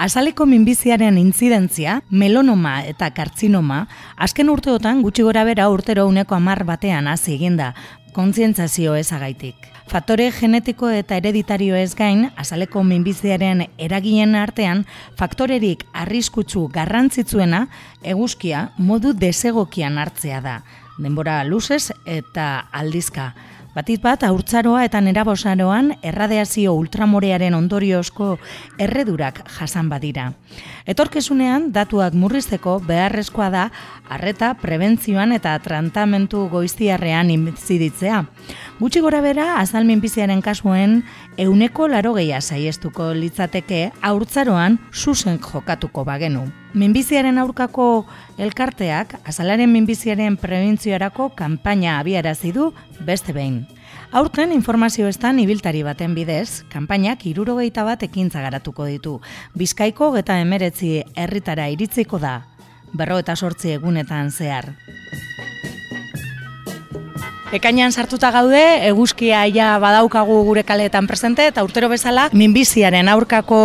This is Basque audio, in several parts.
Azaleko minbiziaren intzidentzia, melonoma eta kartzinoma, azken urteotan gutxi gora bera urtero uneko amar batean hasi eginda, kontzientzazio ezagaitik. Faktore genetiko eta hereditario ez gain, azaleko minbiziaren eragien artean, faktorerik arriskutsu garrantzitzuena eguzkia modu desegokian hartzea da. Denbora luzez eta aldizka. Batit bat, aurtzaroa eta nerabosaroan erradeazio ultramorearen ondoriozko erredurak jasan badira. Etorkezunean, datuak murrizteko beharrezkoa da arreta prebentzioan eta trantamentu goiztiarrean inziditzea. Gutxi gora bera, azalmin biziaren kasuen, euneko laro gehiago saiestuko litzateke aurtzaroan susen jokatuko bagenu. Minbiziaren aurkako elkarteak, azalaren minbiziaren prebentziorako kanpaina abiarazi du beste behin. Aurten informazio estan ibiltari baten bidez, kanpainak irurogeita bat ekintza garatuko ditu. Bizkaiko eta emeretzi herritara iritziko da, berro eta sortzi egunetan zehar. Ekainan sartuta gaude, eguzkia ja badaukagu gure kaleetan presente, eta urtero bezala, minbiziaren aurkako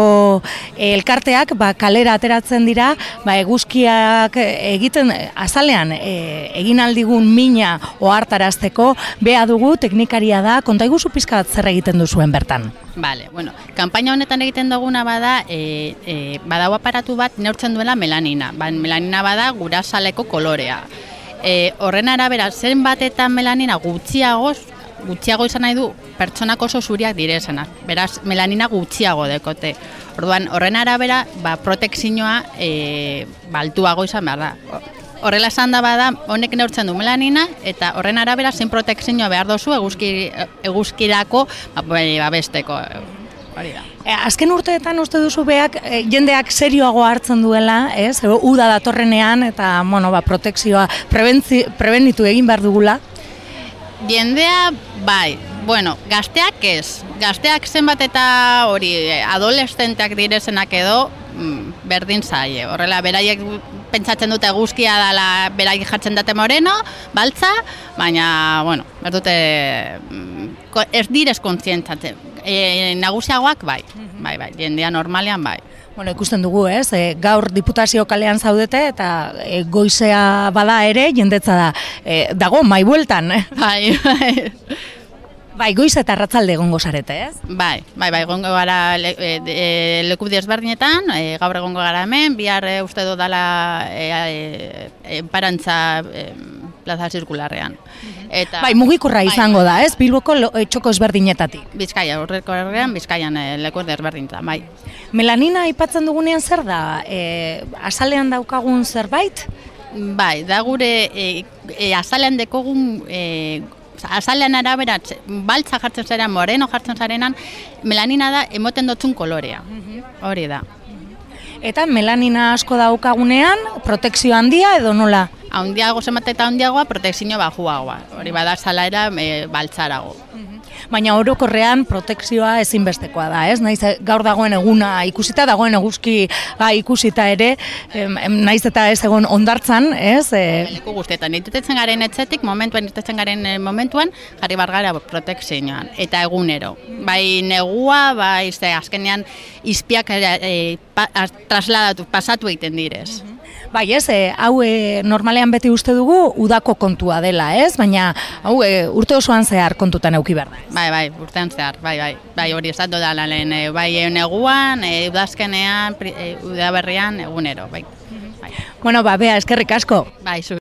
elkarteak ba, kalera ateratzen dira, ba, eguzkiak egiten, azalean, e, egin aldigun mina ohartarazteko, bea dugu, teknikaria da, konta iguzu pizka bat zer egiten duzuen bertan. Vale, bueno, kanpaina honetan egiten duguna bada, e, e, badau aparatu bat neurtzen duela melanina. Ba, melanina bada gurasaleko kolorea e, horren arabera zenbatetan melanina gutxiago, gutxiago izan nahi du pertsonak oso zuriak direzenak. Beraz, melanina gutxiago dekote. Orduan, horren arabera, ba, protekzioa e, baltuago izan behar da. Horrela esan da bada, honek neurtzen du melanina, eta horren arabera zein protekzioa behar dozu eguzki, eguzkirako ba, besteko. Hori da. E, azken urteetan uste duzu beak e, jendeak serioago hartzen duela, ez? Uda datorrenean eta bueno, ba, protekzioa prebenitu egin behar dugula. Jendea bai, bueno, gazteak ez. Gazteak zenbat eta hori adolescenteak direzenak edo mm, berdin zaie. Horrela, beraiek pentsatzen dute guzkia dela beraiek jartzen dute moreno, baltza, baina, bueno, berdute mm, ez direz kontzientzatzen e, nagusiagoak bai, mhm. bai, bai, jendea normalean bai. Bueno, ikusten dugu, ez? E, gaur diputazio kalean zaudete eta e, goizea bada ere jendetza da. E, dago mai bueltan? Bai, bai. Bai, goiz eta arratzalde egongo zarete, ez? Bai, bai, bai, egongo gara le, e, e, leku desberdinetan, e, gaur egongo gara hemen, bihar e, uste dut dala e, e, e, parantza e, plaza zirkularrean. Eta, bai, mugikorra bai, izango bai. da, ez? Bilboko eh, txoko ezberdinetatik. Bizkaia, horreko errean, Bizkaian e, leku ezberdinetan, bai. Melanina aipatzen dugunean zer da? E, azalean daukagun zerbait? Bai, da gure e, e, azalean dekogun e, azalean arabera baltza jartzen zaren, moreno jartzen zarenan, melanina da emoten dutzun kolorea. Mhm. Hori da. Eta melanina asko daukagunean, protekzio handia edo nola? Haundiago zemate eta haundiagoa, protekzio bajuagoa. Hori bada salaera e, baltzarago. Baina orokorrean protekzioa ezinbestekoa da, ez? Naiz gaur dagoen eguna ikusita dagoen eguzki ga ikusita ere, em, naiz eta ez egon ondartzan, ez? E... Leku guztetan, itetzen garen etzetik, momentuan itetzen garen eh, momentuan, jarri bargara protekzioan, eta egunero. Bai negua, bai azkenean izpiak e, trasladatu, pasatu egiten direz. Bai, ez, e, hau e, normalean beti uste dugu udako kontua dela, ez? Baina hau e, urte osoan zehar kontutan euki behar da. Bai, bai, urtean zehar, bai, bai. Bai, hori ez da lehen, bai, neguan, e, udazkenean, e, udaberrian, egunero, bai. Bueno, ba, bea, eskerrik asko. Bai, zu.